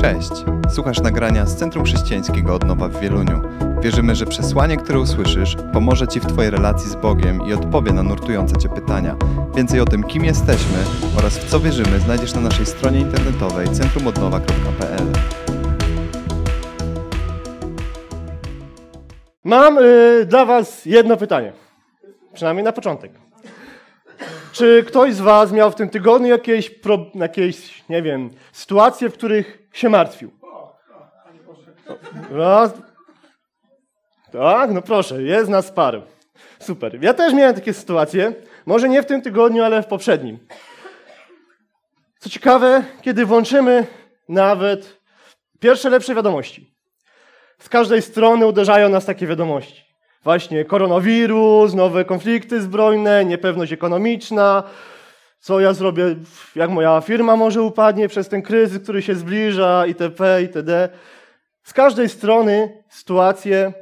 Cześć! Słuchasz nagrania z Centrum Chrześcijańskiego Odnowa w Wieluniu. Wierzymy, że przesłanie, które usłyszysz, pomoże Ci w Twojej relacji z Bogiem i odpowie na nurtujące Cię pytania. Więcej o tym, kim jesteśmy oraz w co wierzymy, znajdziesz na naszej stronie internetowej centrumodnowa.pl. Mam y, dla Was jedno pytanie. Przynajmniej na początek. Czy ktoś z Was miał w tym tygodniu jakieś, pro, jakieś nie wiem, sytuacje, w których się martwił? Raz. Tak, no proszę, jest nas paru. Super. Ja też miałem takie sytuacje. Może nie w tym tygodniu, ale w poprzednim. Co ciekawe, kiedy włączymy nawet pierwsze lepsze wiadomości, z każdej strony uderzają nas takie wiadomości. Właśnie koronawirus, nowe konflikty zbrojne, niepewność ekonomiczna, co ja zrobię, jak moja firma może upadnie przez ten kryzys, który się zbliża, itp., itd. Z każdej strony sytuacje,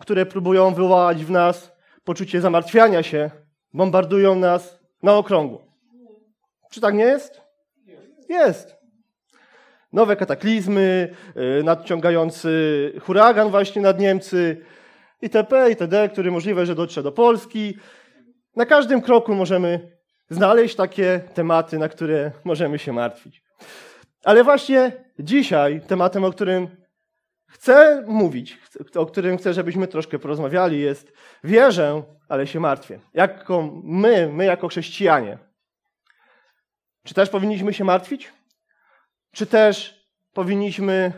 które próbują wywołać w nas poczucie zamartwiania się, bombardują nas na okrągło. Czy tak nie jest? Jest. Nowe kataklizmy, yy, nadciągający huragan właśnie nad Niemcy, itp., itd., który możliwe, że dotrze do Polski. Na każdym kroku możemy znaleźć takie tematy, na które możemy się martwić. Ale właśnie dzisiaj tematem, o którym chcę mówić, o którym chcę, żebyśmy troszkę porozmawiali, jest wierzę, ale się martwię. Jako my, my jako chrześcijanie. Czy też powinniśmy się martwić? Czy też powinniśmy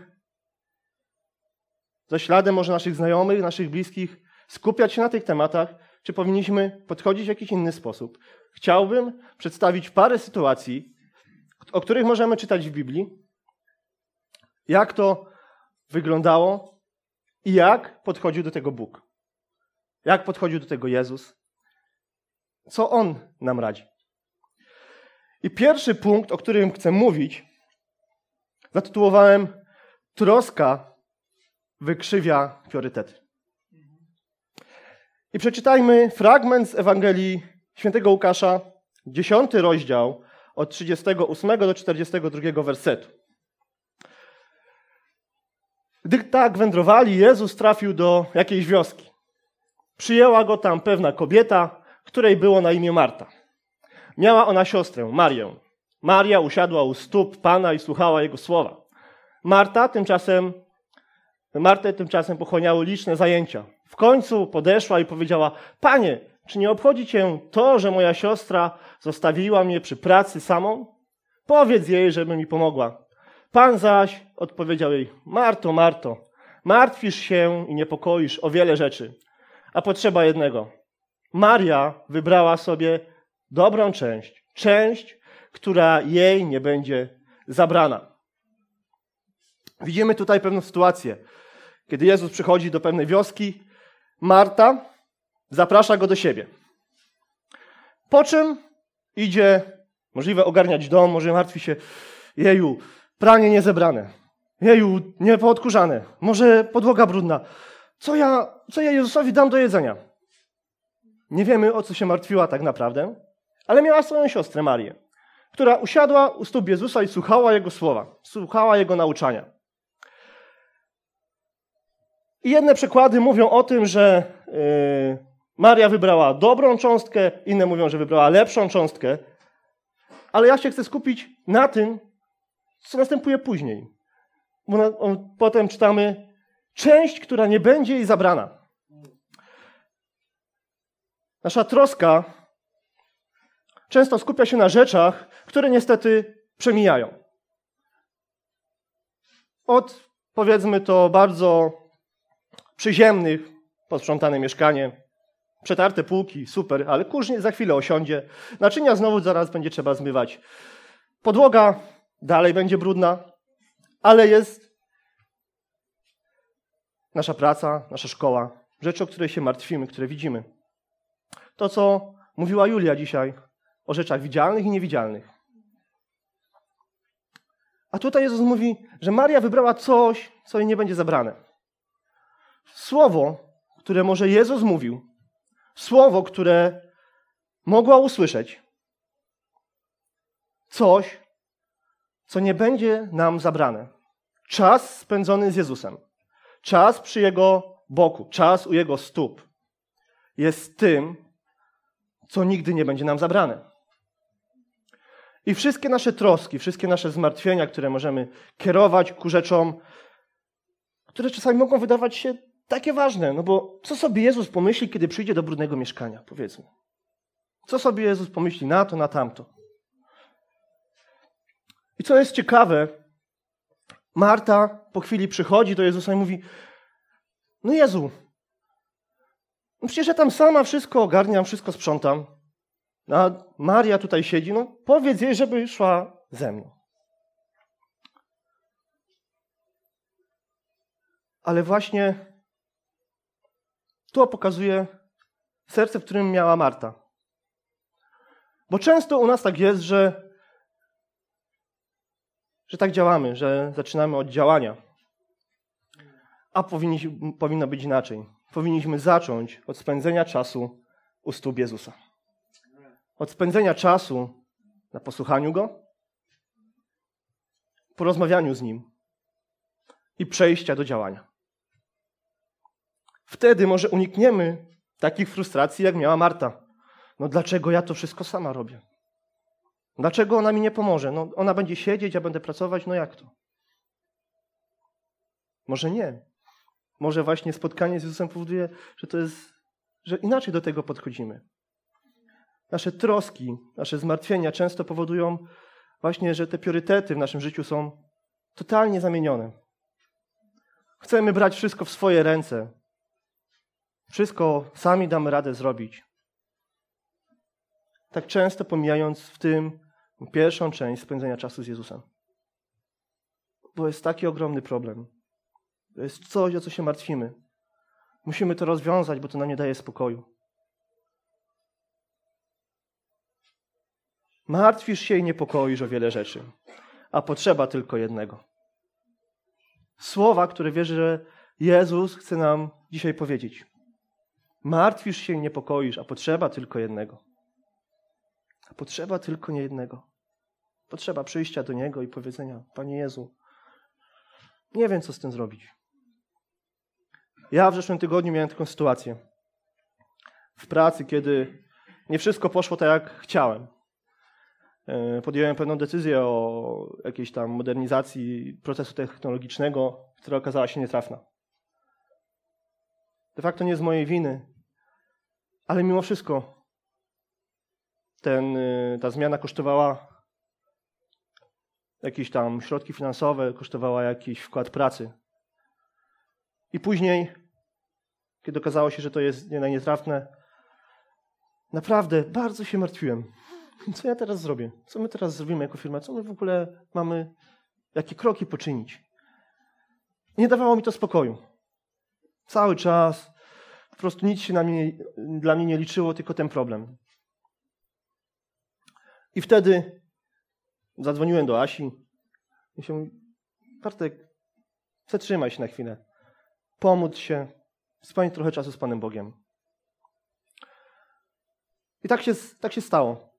za śladem może naszych znajomych, naszych bliskich, skupiać się na tych tematach, czy powinniśmy podchodzić w jakiś inny sposób. Chciałbym przedstawić parę sytuacji, o których możemy czytać w Biblii, jak to wyglądało i jak podchodził do tego Bóg. Jak podchodził do tego Jezus. Co On nam radzi. I pierwszy punkt, o którym chcę mówić, zatytułowałem Troska wykrzywia priorytety. I przeczytajmy fragment z Ewangelii Świętego Łukasza, 10 rozdział, od 38 do 42 wersetu. Gdy tak wędrowali, Jezus trafił do jakiejś wioski. Przyjęła go tam pewna kobieta, której było na imię Marta. Miała ona siostrę, Marię. Maria usiadła u stóp Pana i słuchała Jego słowa. Marta tymczasem Martę tymczasem pochłaniały liczne zajęcia. W końcu podeszła i powiedziała: Panie, czy nie obchodzi cię to, że moja siostra zostawiła mnie przy pracy samą? Powiedz jej, żeby mi pomogła. Pan zaś odpowiedział jej: Marto, Marto, martwisz się i niepokoisz o wiele rzeczy, a potrzeba jednego. Maria wybrała sobie dobrą część, część, która jej nie będzie zabrana. Widzimy tutaj pewną sytuację. Kiedy Jezus przychodzi do pewnej wioski, Marta zaprasza go do siebie. Po czym idzie, możliwe ogarniać dom, może martwi się, jeju, pranie niezebrane, jeju, niepoodkurzane, może podłoga brudna. Co ja, co ja Jezusowi dam do jedzenia? Nie wiemy, o co się martwiła tak naprawdę, ale miała swoją siostrę Marię, która usiadła u stóp Jezusa i słuchała Jego słowa, słuchała Jego nauczania. I jedne przykłady mówią o tym, że yy, Maria wybrała dobrą cząstkę, inne mówią, że wybrała lepszą cząstkę. Ale ja się chcę skupić na tym, co następuje później. Bo na, potem czytamy część, która nie będzie jej zabrana. Nasza troska często skupia się na rzeczach, które niestety przemijają. Od, powiedzmy to, bardzo przyziemnych, posprzątane mieszkanie, przetarte półki, super, ale kurz za chwilę osiądzie. Naczynia znowu zaraz będzie trzeba zmywać. Podłoga dalej będzie brudna, ale jest nasza praca, nasza szkoła, rzeczy, o które się martwimy, które widzimy. To, co mówiła Julia dzisiaj o rzeczach widzialnych i niewidzialnych. A tutaj Jezus mówi, że Maria wybrała coś, co jej nie będzie zabrane. Słowo, które może Jezus mówił, słowo, które mogła usłyszeć, coś, co nie będzie nam zabrane, czas spędzony z Jezusem, czas przy Jego boku, czas u Jego stóp. Jest tym, co nigdy nie będzie nam zabrane. I wszystkie nasze troski, wszystkie nasze zmartwienia, które możemy kierować ku rzeczom, które czasami mogą wydawać się takie ważne, no bo co sobie Jezus pomyśli, kiedy przyjdzie do brudnego mieszkania, powiedzmy. Co sobie Jezus pomyśli na to, na tamto. I co jest ciekawe, Marta po chwili przychodzi do Jezusa i mówi: No Jezu, no przecież ja tam sama wszystko ogarniam, wszystko sprzątam. A Maria tutaj siedzi, no powiedz jej, żeby szła ze mną. Ale właśnie to pokazuje serce, w którym miała Marta. Bo często u nas tak jest, że, że tak działamy, że zaczynamy od działania. A powinni, powinno być inaczej. Powinniśmy zacząć od spędzenia czasu u stóp Jezusa. Od spędzenia czasu na posłuchaniu Go, porozmawianiu z Nim i przejścia do działania. Wtedy może unikniemy takich frustracji, jak miała Marta. No dlaczego ja to wszystko sama robię? Dlaczego ona mi nie pomoże? No ona będzie siedzieć, ja będę pracować, no jak to? Może nie. Może właśnie spotkanie z Jezusem powoduje, że to jest, że inaczej do tego podchodzimy. Nasze troski, nasze zmartwienia często powodują właśnie, że te priorytety w naszym życiu są totalnie zamienione. Chcemy brać wszystko w swoje ręce. Wszystko sami damy radę zrobić. Tak często pomijając w tym pierwszą część spędzenia czasu z Jezusem. Bo jest taki ogromny problem. To jest coś, o co się martwimy. Musimy to rozwiązać, bo to nam nie daje spokoju. Martwisz się i niepokoisz o wiele rzeczy, a potrzeba tylko jednego. Słowa, które wierzę, że Jezus chce nam dzisiaj powiedzieć. Martwisz się i niepokoisz, a potrzeba tylko jednego. A potrzeba tylko nie jednego. Potrzeba przyjścia do Niego i powiedzenia: Panie Jezu, nie wiem, co z tym zrobić. Ja w zeszłym tygodniu miałem taką sytuację w pracy, kiedy nie wszystko poszło tak, jak chciałem. E, podjąłem pewną decyzję o jakiejś tam modernizacji procesu technologicznego, która okazała się nietrafna. De facto nie z mojej winy, ale mimo wszystko ten, y, ta zmiana kosztowała jakieś tam środki finansowe, kosztowała jakiś wkład pracy. I później, kiedy okazało się, że to jest nie nietrafne, naprawdę bardzo się martwiłem. Co ja teraz zrobię? Co my teraz zrobimy jako firma? Co my w ogóle mamy, jakie kroki poczynić? Nie dawało mi to spokoju. Cały czas prostu nic się mnie, dla mnie nie liczyło, tylko ten problem. I wtedy zadzwoniłem do Asi i się mówi, Bartek, zatrzymaj się na chwilę. Pomóc się, spędź trochę czasu z Panem Bogiem. I tak się, tak się stało.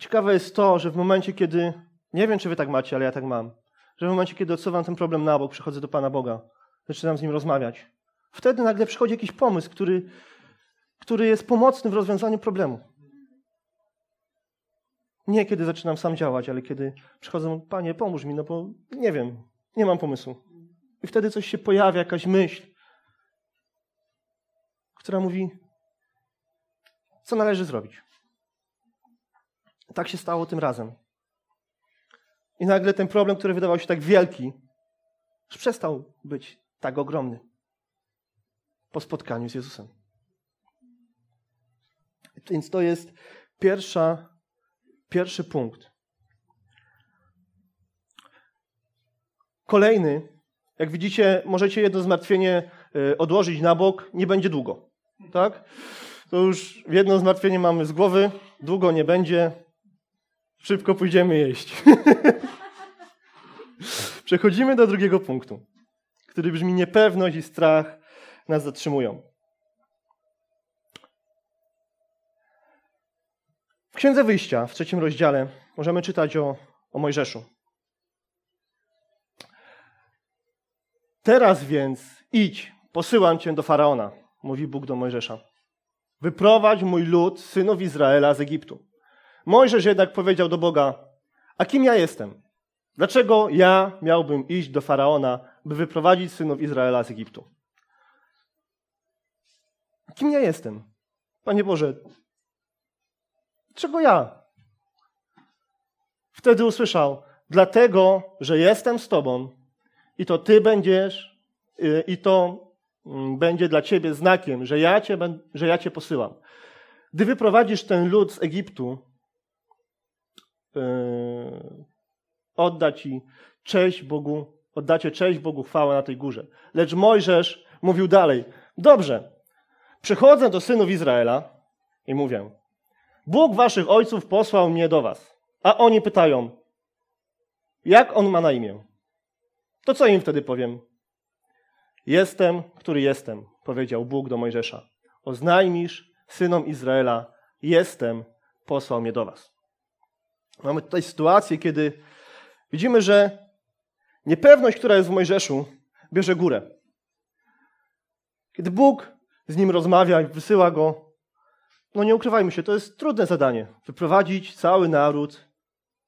Ciekawe jest to, że w momencie, kiedy, nie wiem czy wy tak macie, ale ja tak mam, że w momencie, kiedy odsuwam ten problem na bok, przychodzę do Pana Boga, zaczynam z Nim rozmawiać, wtedy nagle przychodzi jakiś pomysł, który, który jest pomocny w rozwiązaniu problemu. Nie kiedy zaczynam sam działać, ale kiedy przychodzą, Panie, pomóż mi, no bo nie wiem, nie mam pomysłu. I wtedy coś się pojawia, jakaś myśl, która mówi, co należy zrobić. Tak się stało tym razem. I nagle ten problem, który wydawał się tak wielki, już przestał być tak ogromny po spotkaniu z Jezusem. Więc to jest pierwsza, pierwszy punkt. Kolejny, jak widzicie, możecie jedno zmartwienie y, odłożyć na bok, nie będzie długo. Tak? To już jedno zmartwienie mamy z głowy, długo nie będzie, Szybko pójdziemy jeść. Przechodzimy do drugiego punktu, który brzmi niepewność i strach nas zatrzymują. W Księdze Wyjścia, w trzecim rozdziale, możemy czytać o, o Mojżeszu. Teraz więc idź, posyłam cię do faraona, mówi Bóg do Mojżesza. Wyprowadź mój lud, synów Izraela z Egiptu. Mojżesz jednak powiedział do Boga: A kim ja jestem? Dlaczego ja miałbym iść do faraona, by wyprowadzić synów Izraela z Egiptu? Kim ja jestem? Panie Boże, czego ja? Wtedy usłyszał: Dlatego, że jestem z Tobą i to Ty będziesz, y, i to mm, będzie dla Ciebie znakiem, że ja Cię, że ja cię posyłam. Gdy wyprowadzisz ten lud z Egiptu, yy, odda Ci cześć Bogu, oddacie cześć Bogu, chwałę na tej górze. Lecz Mojżesz mówił dalej: Dobrze, przychodzę do synów Izraela i mówię: Bóg waszych ojców posłał mnie do was. A oni pytają: Jak on ma na imię? To co im wtedy powiem? Jestem, który jestem, powiedział Bóg do Mojżesza. Oznajmisz synom Izraela: Jestem, posłał mnie do was. Mamy tutaj sytuację, kiedy widzimy, że niepewność, która jest w Mojżeszu, bierze górę. Kiedy Bóg z nim rozmawia i wysyła go, no nie ukrywajmy się, to jest trudne zadanie wyprowadzić cały naród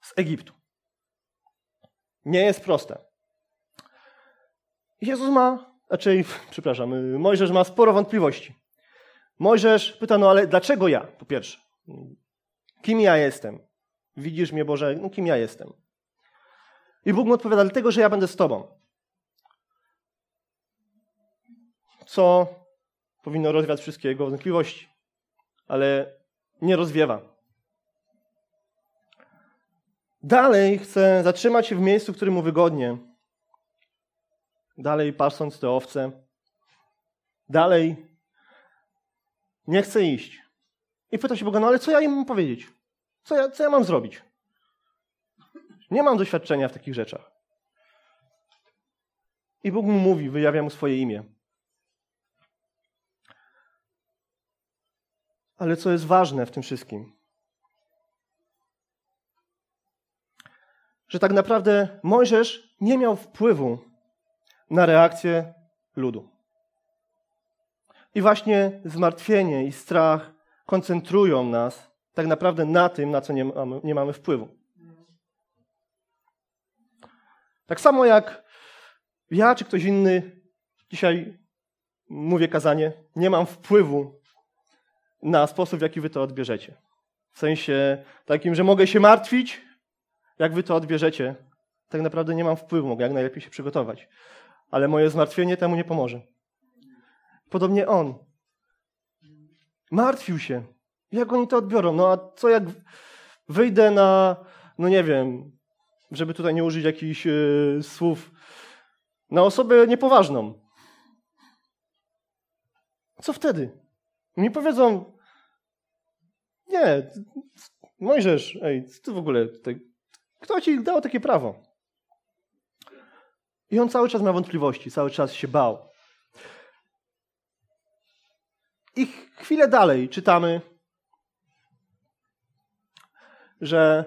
z Egiptu. Nie jest proste. Jezus ma, raczej, przepraszam, Mojżesz ma sporo wątpliwości. Mojżesz pyta, no ale dlaczego ja, po pierwsze? Kim ja jestem? Widzisz mnie, Boże, no kim ja jestem? I Bóg mu odpowiada, dlatego, że ja będę z Tobą. Co powinno rozwiać wszystkie jego wątpliwości, ale nie rozwiewa. Dalej chce zatrzymać się w miejscu, w którym mu wygodnie. Dalej pasąc te owce. Dalej nie chce iść. I pyta się Boga, no ale co ja im mam powiedzieć? Co ja, co ja mam zrobić? Nie mam doświadczenia w takich rzeczach. I Bóg mu mówi, wyjawia mu swoje imię. Ale co jest ważne w tym wszystkim? Że tak naprawdę Mojżesz nie miał wpływu na reakcję ludu. I właśnie zmartwienie i strach koncentrują nas tak naprawdę na tym, na co nie mamy, nie mamy wpływu. Tak samo jak ja czy ktoś inny dzisiaj mówię kazanie, nie mam wpływu na sposób, w jaki wy to odbierzecie. W sensie takim, że mogę się martwić, jak wy to odbierzecie. Tak naprawdę nie mam wpływu, mogę jak najlepiej się przygotować. Ale moje zmartwienie temu nie pomoże. Podobnie on. Martwił się. Jak oni to odbiorą? No a co jak wyjdę na, no nie wiem, żeby tutaj nie użyć jakichś yy, słów, na osobę niepoważną. Co wtedy? Mi powiedzą, nie, Mojżesz, ej, ty w ogóle tutaj, kto ci dał takie prawo? I on cały czas miał wątpliwości, cały czas się bał. I chwilę dalej czytamy, że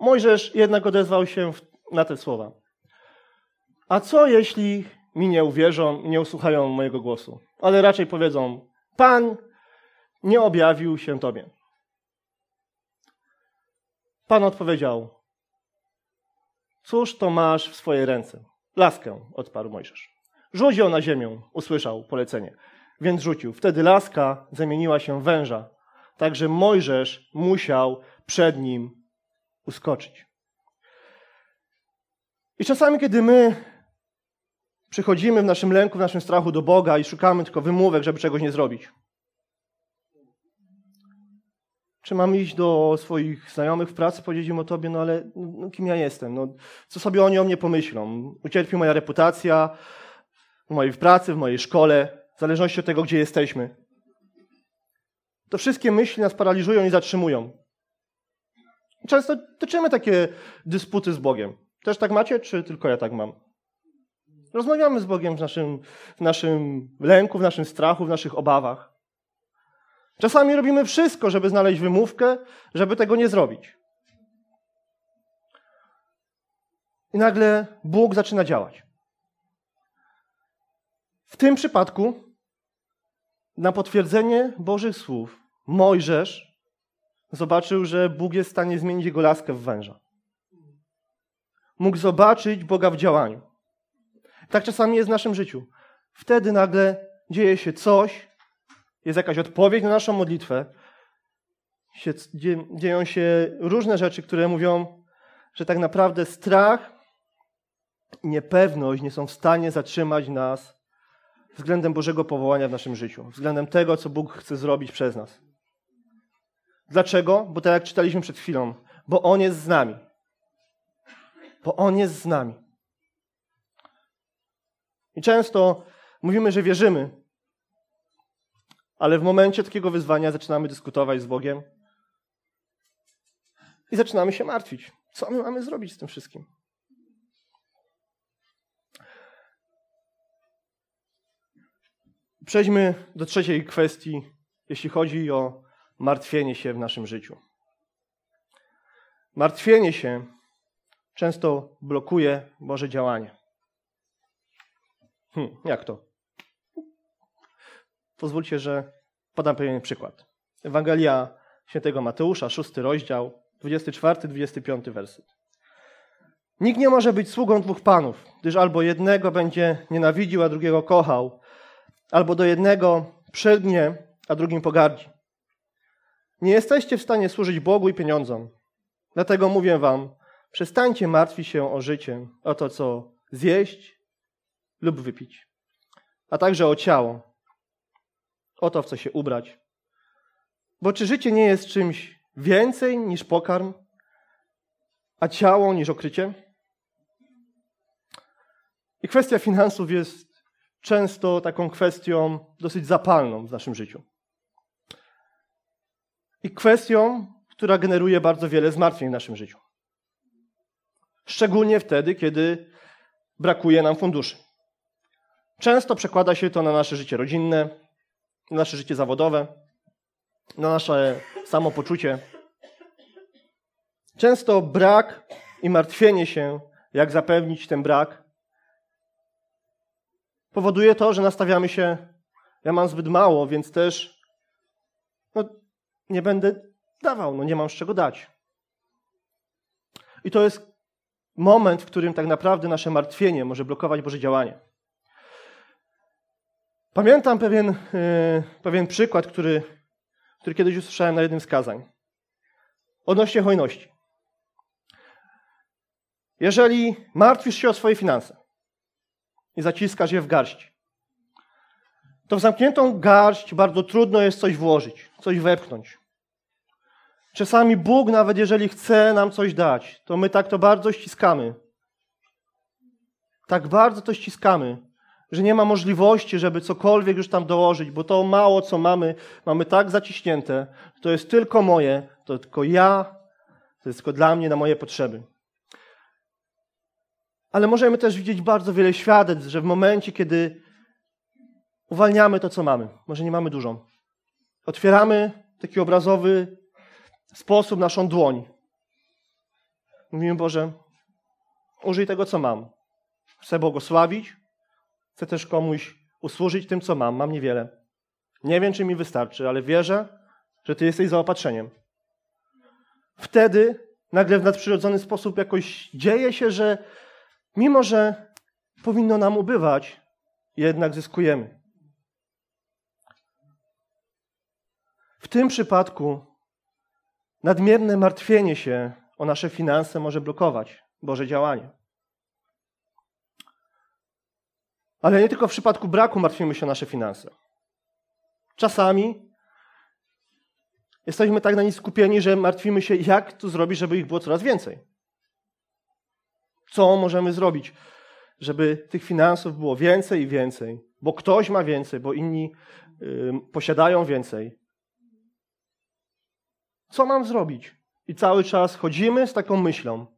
Mojżesz jednak odezwał się na te słowa. A co jeśli mi nie uwierzą i nie usłuchają mojego głosu? Ale raczej powiedzą: Pan nie objawił się Tobie. Pan odpowiedział: Cóż to masz w swojej ręce? Laskę, odparł Mojżesz. Rzuć ją na ziemię, usłyszał polecenie. Więc rzucił. Wtedy laska zamieniła się w węża, także Mojżesz musiał przed nim uskoczyć. I czasami, kiedy my przychodzimy w naszym lęku, w naszym strachu do Boga i szukamy tylko wymówek, żeby czegoś nie zrobić, czy mam iść do swoich znajomych w pracy, powiedzieć im o Tobie, no ale no, kim ja jestem? No, co sobie oni o mnie pomyślą? Ucierpi moja reputacja w mojej pracy, w mojej szkole, w zależności od tego, gdzie jesteśmy. To wszystkie myśli nas paraliżują i zatrzymują. Często toczymy takie dysputy z Bogiem. Też tak macie, czy tylko ja tak mam? Rozmawiamy z Bogiem w naszym, w naszym lęku, w naszym strachu, w naszych obawach. Czasami robimy wszystko, żeby znaleźć wymówkę, żeby tego nie zrobić. I nagle Bóg zaczyna działać. W tym przypadku, na potwierdzenie Bożych słów, Mojżesz zobaczył, że Bóg jest w stanie zmienić jego laskę w węża. Mógł zobaczyć Boga w działaniu. Tak czasami jest w naszym życiu. Wtedy nagle dzieje się coś, jest jakaś odpowiedź na naszą modlitwę, się, dzieją się różne rzeczy, które mówią, że tak naprawdę strach i niepewność nie są w stanie zatrzymać nas względem Bożego powołania w naszym życiu, względem tego, co Bóg chce zrobić przez nas. Dlaczego? Bo tak jak czytaliśmy przed chwilą, bo On jest z nami. Bo On jest z nami. I często mówimy, że wierzymy, ale w momencie takiego wyzwania zaczynamy dyskutować z Bogiem i zaczynamy się martwić. Co my mamy zrobić z tym wszystkim? Przejdźmy do trzeciej kwestii, jeśli chodzi o martwienie się w naszym życiu. Martwienie się często blokuje Boże działanie. Hmm, jak to? Pozwólcie, że podam pewien przykład. Ewangelia świętego Mateusza, szósty rozdział, 24-25 werset. Nikt nie może być sługą dwóch panów, gdyż albo jednego będzie nienawidził, a drugiego kochał, albo do jednego przylgnie, a drugim pogardzi. Nie jesteście w stanie służyć Bogu i pieniądzom. Dlatego mówię wam, przestańcie martwić się o życie, o to, co zjeść lub wypić, a także o ciało, o to, w co się ubrać. Bo czy życie nie jest czymś więcej niż pokarm, a ciało niż okrycie? I kwestia finansów jest często taką kwestią dosyć zapalną w naszym życiu. I kwestią, która generuje bardzo wiele zmartwień w naszym życiu. Szczególnie wtedy, kiedy brakuje nam funduszy. Często przekłada się to na nasze życie rodzinne, na nasze życie zawodowe, na nasze samopoczucie. Często brak i martwienie się, jak zapewnić ten brak, powoduje to, że nastawiamy się, ja mam zbyt mało, więc też no, nie będę dawał, no nie mam z czego dać. I to jest moment, w którym tak naprawdę nasze martwienie może blokować Boże działanie. Pamiętam pewien, yy, pewien przykład, który, który kiedyś usłyszałem na jednym z kazań. Odnośnie hojności. Jeżeli martwisz się o swoje finanse i zaciskasz je w garść, to w zamkniętą garść bardzo trudno jest coś włożyć, coś wepchnąć. Czasami Bóg, nawet jeżeli chce nam coś dać, to my tak to bardzo ściskamy. Tak bardzo to ściskamy, że nie ma możliwości, żeby cokolwiek już tam dołożyć, bo to mało, co mamy, mamy tak zaciśnięte, to jest tylko moje, to tylko ja, to jest tylko dla mnie, na moje potrzeby. Ale możemy też widzieć bardzo wiele świadectw, że w momencie, kiedy uwalniamy to, co mamy, może nie mamy dużo, otwieramy taki obrazowy sposób naszą dłoń. Mówimy, Boże, użyj tego, co mam. Chcę błogosławić, chcę też komuś usłużyć tym, co mam. Mam niewiele. Nie wiem, czy mi wystarczy, ale wierzę, że Ty jesteś zaopatrzeniem. Wtedy nagle w nadprzyrodzony sposób jakoś dzieje się, że mimo, że powinno nam ubywać, jednak zyskujemy. W tym przypadku nadmierne martwienie się o nasze finanse może blokować Boże działanie. Ale nie tylko w przypadku braku martwimy się o nasze finanse. Czasami jesteśmy tak na nich skupieni, że martwimy się, jak to zrobić, żeby ich było coraz więcej. Co możemy zrobić, żeby tych finansów było więcej i więcej? Bo ktoś ma więcej, bo inni y, posiadają więcej. Co mam zrobić? I cały czas chodzimy z taką myślą.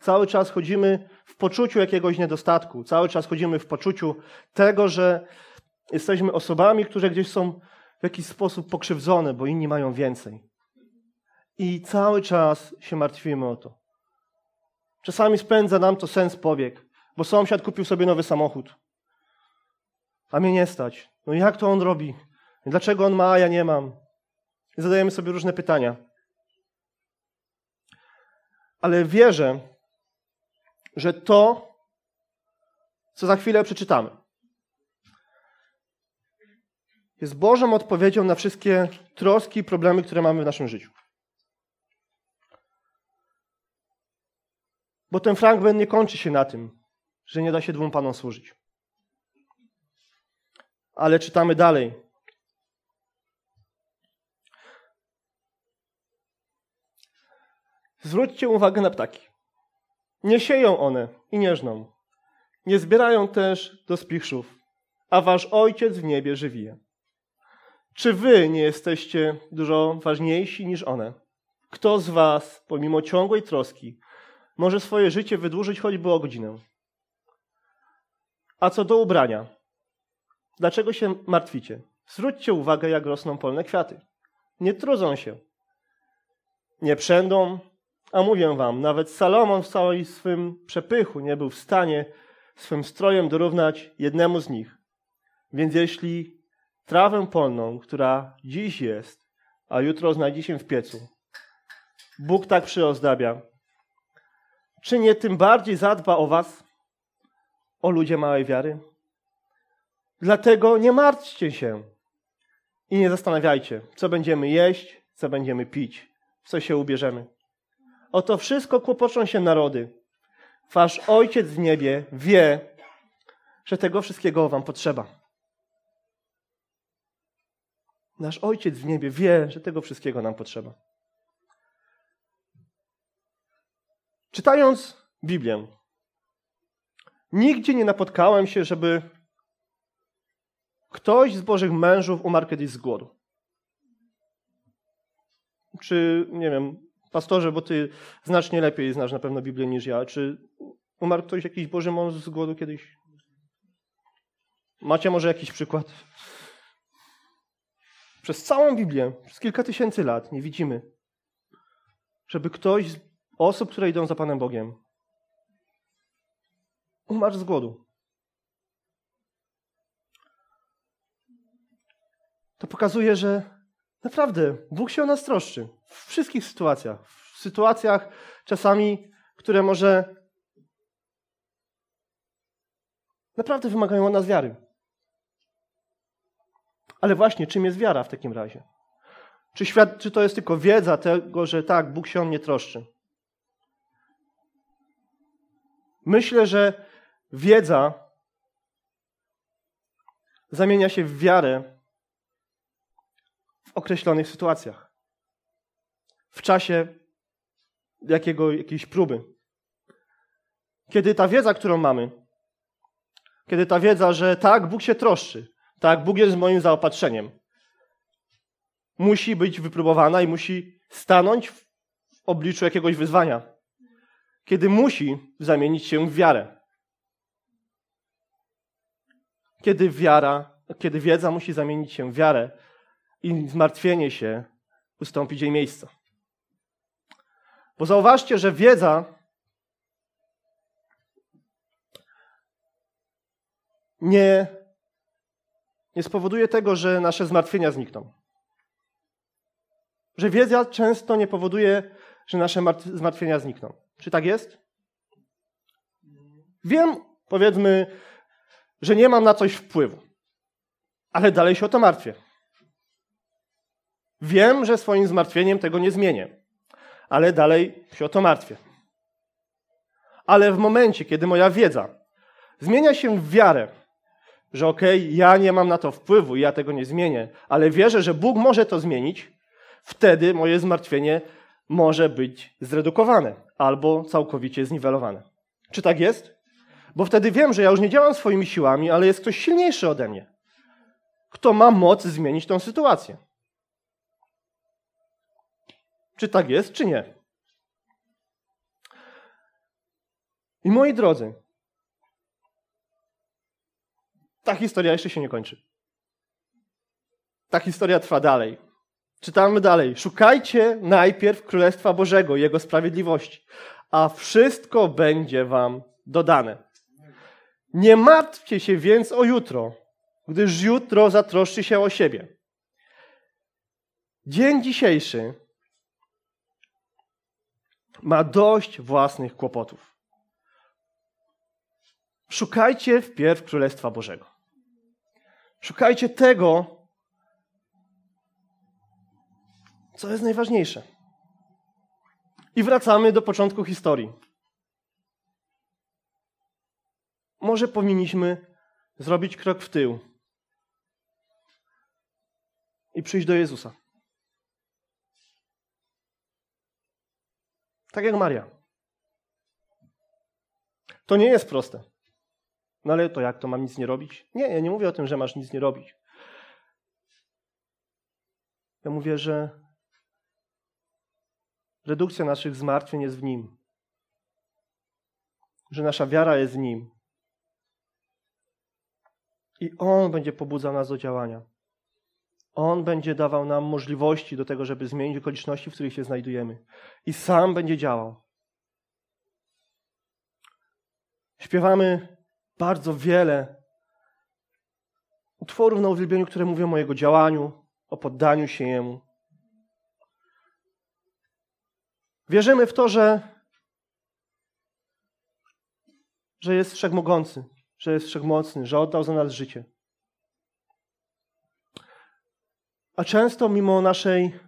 Cały czas chodzimy w poczuciu jakiegoś niedostatku. Cały czas chodzimy w poczuciu tego, że jesteśmy osobami, które gdzieś są w jakiś sposób pokrzywdzone, bo inni mają więcej. I cały czas się martwimy o to. Czasami spędza nam to sens powiek, bo sąsiad kupił sobie nowy samochód. A mnie nie stać. No jak to on robi? Dlaczego on ma, a ja nie mam? I zadajemy sobie różne pytania. Ale wierzę, że to, co za chwilę przeczytamy, jest Bożą odpowiedzią na wszystkie troski i problemy, które mamy w naszym życiu. Bo ten fragment nie kończy się na tym, że nie da się dwóm panom służyć. Ale czytamy dalej. Zwróćcie uwagę na ptaki. Nie sieją one i nie żną. Nie zbierają też do spichrzów, a wasz ojciec w niebie żywi je. Czy wy nie jesteście dużo ważniejsi niż one? Kto z was, pomimo ciągłej troski, może swoje życie wydłużyć choćby o godzinę? A co do ubrania, dlaczego się martwicie? Zwróćcie uwagę, jak rosną polne kwiaty. Nie trudzą się, nie przędą, a mówię wam, nawet Salomon w całej swym przepychu nie był w stanie swym strojem dorównać jednemu z nich. Więc jeśli trawę polną, która dziś jest, a jutro znajdzie się w piecu, Bóg tak przyozdabia, czy nie tym bardziej zadba o was, o ludzie małej wiary? Dlatego nie martwcie się i nie zastanawiajcie, co będziemy jeść, co będziemy pić, w co się ubierzemy. O to wszystko kłopoczą się narody. Wasz Ojciec w niebie wie, że tego wszystkiego wam potrzeba. Nasz Ojciec w niebie wie, że tego wszystkiego nam potrzeba. Czytając Biblię, nigdzie nie napotkałem się, żeby ktoś z Bożych mężów umarł kiedyś z głodu. Czy, nie wiem, pastorze, bo ty znacznie lepiej znasz na pewno Biblię niż ja, czy umarł ktoś, jakiś Boży mąż z głodu kiedyś? Macie może jakiś przykład? Przez całą Biblię, przez kilka tysięcy lat nie widzimy, żeby ktoś z osób, które idą za Panem Bogiem, umarł z głodu. To pokazuje, że naprawdę Bóg się o nas troszczy. W wszystkich sytuacjach. W sytuacjach czasami, które może naprawdę wymagają od nas wiary. Ale właśnie, czym jest wiara w takim razie? Czy, świat, czy to jest tylko wiedza tego, że tak, Bóg się o mnie troszczy? Myślę, że wiedza zamienia się w wiarę określonych sytuacjach. W czasie jakiego, jakiejś próby. Kiedy ta wiedza, którą mamy, kiedy ta wiedza, że tak, Bóg się troszczy, tak, Bóg jest moim zaopatrzeniem, musi być wypróbowana i musi stanąć w obliczu jakiegoś wyzwania. Kiedy musi zamienić się w wiarę. Kiedy wiara, kiedy wiedza musi zamienić się w wiarę i zmartwienie się ustąpić jej miejsca. Bo zauważcie, że wiedza nie, nie spowoduje tego, że nasze zmartwienia znikną. Że wiedza często nie powoduje, że nasze zmartwienia znikną. Czy tak jest? Wiem, powiedzmy, że nie mam na coś wpływu, ale dalej się o to martwię. Wiem, że swoim zmartwieniem tego nie zmienię, ale dalej się o to martwię. Ale w momencie, kiedy moja wiedza zmienia się w wiarę, że okej, okay, ja nie mam na to wpływu i ja tego nie zmienię, ale wierzę, że Bóg może to zmienić, wtedy moje zmartwienie może być zredukowane albo całkowicie zniwelowane. Czy tak jest? Bo wtedy wiem, że ja już nie działam swoimi siłami, ale jest ktoś silniejszy ode mnie, kto ma moc zmienić tą sytuację. Czy tak jest, czy nie? I moi drodzy, ta historia jeszcze się nie kończy. Ta historia trwa dalej. Czytamy dalej. Szukajcie najpierw Królestwa Bożego Jego sprawiedliwości, a wszystko będzie wam dodane. Nie martwcie się więc o jutro, gdyż jutro zatroszczy się o siebie. Dzień dzisiejszy ma dość własnych kłopotów. Szukajcie wpierw Królestwa Bożego. Szukajcie tego, co jest najważniejsze. I wracamy do początku historii. Może powinniśmy zrobić krok w tył i przyjść do Jezusa. Tak jak Maria. To nie jest proste. No ale to jak to mam nic nie robić? Nie, ja nie mówię o tym, że masz nic nie robić. Ja mówię, że redukcja naszych zmartwień jest w Nim. Że nasza wiara jest w Nim. I On będzie pobudzał nas do działania. On będzie dawał nam możliwości do tego, żeby zmienić okoliczności, w których się znajdujemy. I sam będzie działał. Śpiewamy bardzo wiele utworów na uwielbieniu, które mówią o Jego działaniu, o poddaniu się Jemu. Wierzymy w to, że, że jest wszechmogący, że jest wszechmocny, że oddał za nas życie. A często mimo naszej,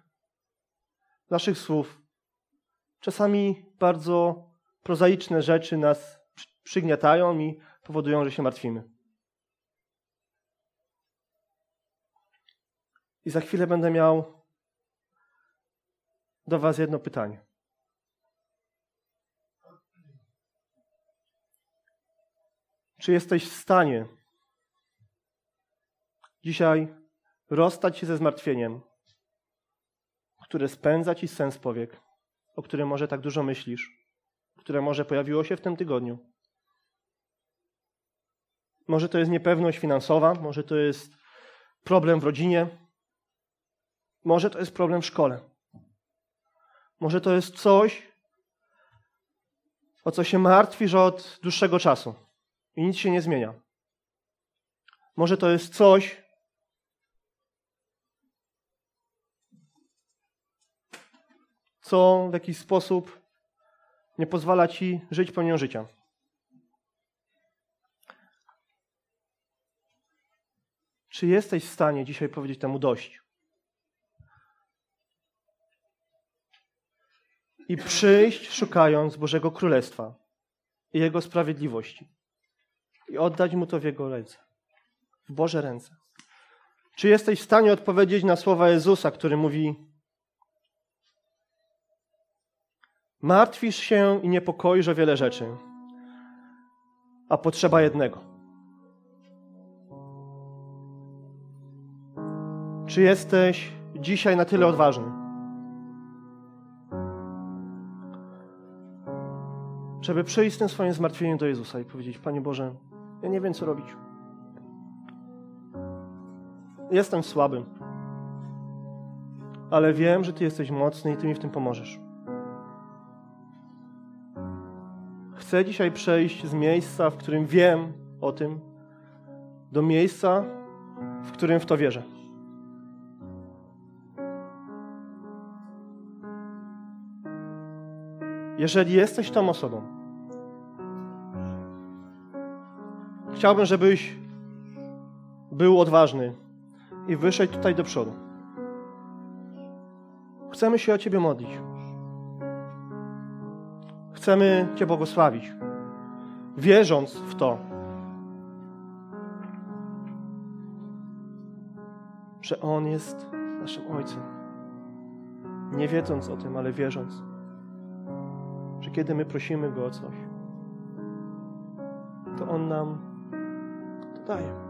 naszych słów, czasami bardzo prozaiczne rzeczy nas przygniatają i powodują, że się martwimy. I za chwilę będę miał do Was jedno pytanie. Czy jesteś w stanie dzisiaj rozstać się ze zmartwieniem, które spędza ci sens powiek, o którym może tak dużo myślisz, które może pojawiło się w tym tygodniu? Może to jest niepewność finansowa, może to jest problem w rodzinie, może to jest problem w szkole. Może to jest coś, o co się martwisz od dłuższego czasu i nic się nie zmienia. Może to jest coś, co w jakiś sposób nie pozwala ci żyć pełnią życia. Czy jesteś w stanie dzisiaj powiedzieć temu dość? I przyjść szukając Bożego Królestwa i Jego sprawiedliwości. I oddać Mu to w Jego ręce. W Boże ręce. Czy jesteś w stanie odpowiedzieć na słowa Jezusa, który mówi: Martwisz się i niepokoisz o wiele rzeczy, a potrzeba jednego. Czy jesteś dzisiaj na tyle odważny, żeby przyjść z tym swoim zmartwieniem do Jezusa i powiedzieć: Panie Boże, ja nie wiem, co robić. Jestem słabym, ale wiem, że Ty jesteś mocny i Ty mi w tym pomożesz. Chcę dzisiaj przejść z miejsca, w którym wiem o tym, do miejsca, w którym w to wierzę. Jeżeli jesteś tą osobą, chciałbym, żebyś był odważny i wyszedł tutaj do przodu. Chcemy się o Ciebie modlić. Chcemy Cię błogosławić, wierząc w to, że On jest naszym Ojcem. Nie wiedząc o tym, ale wierząc, że kiedy my prosimy Go o coś, to On nam to daje.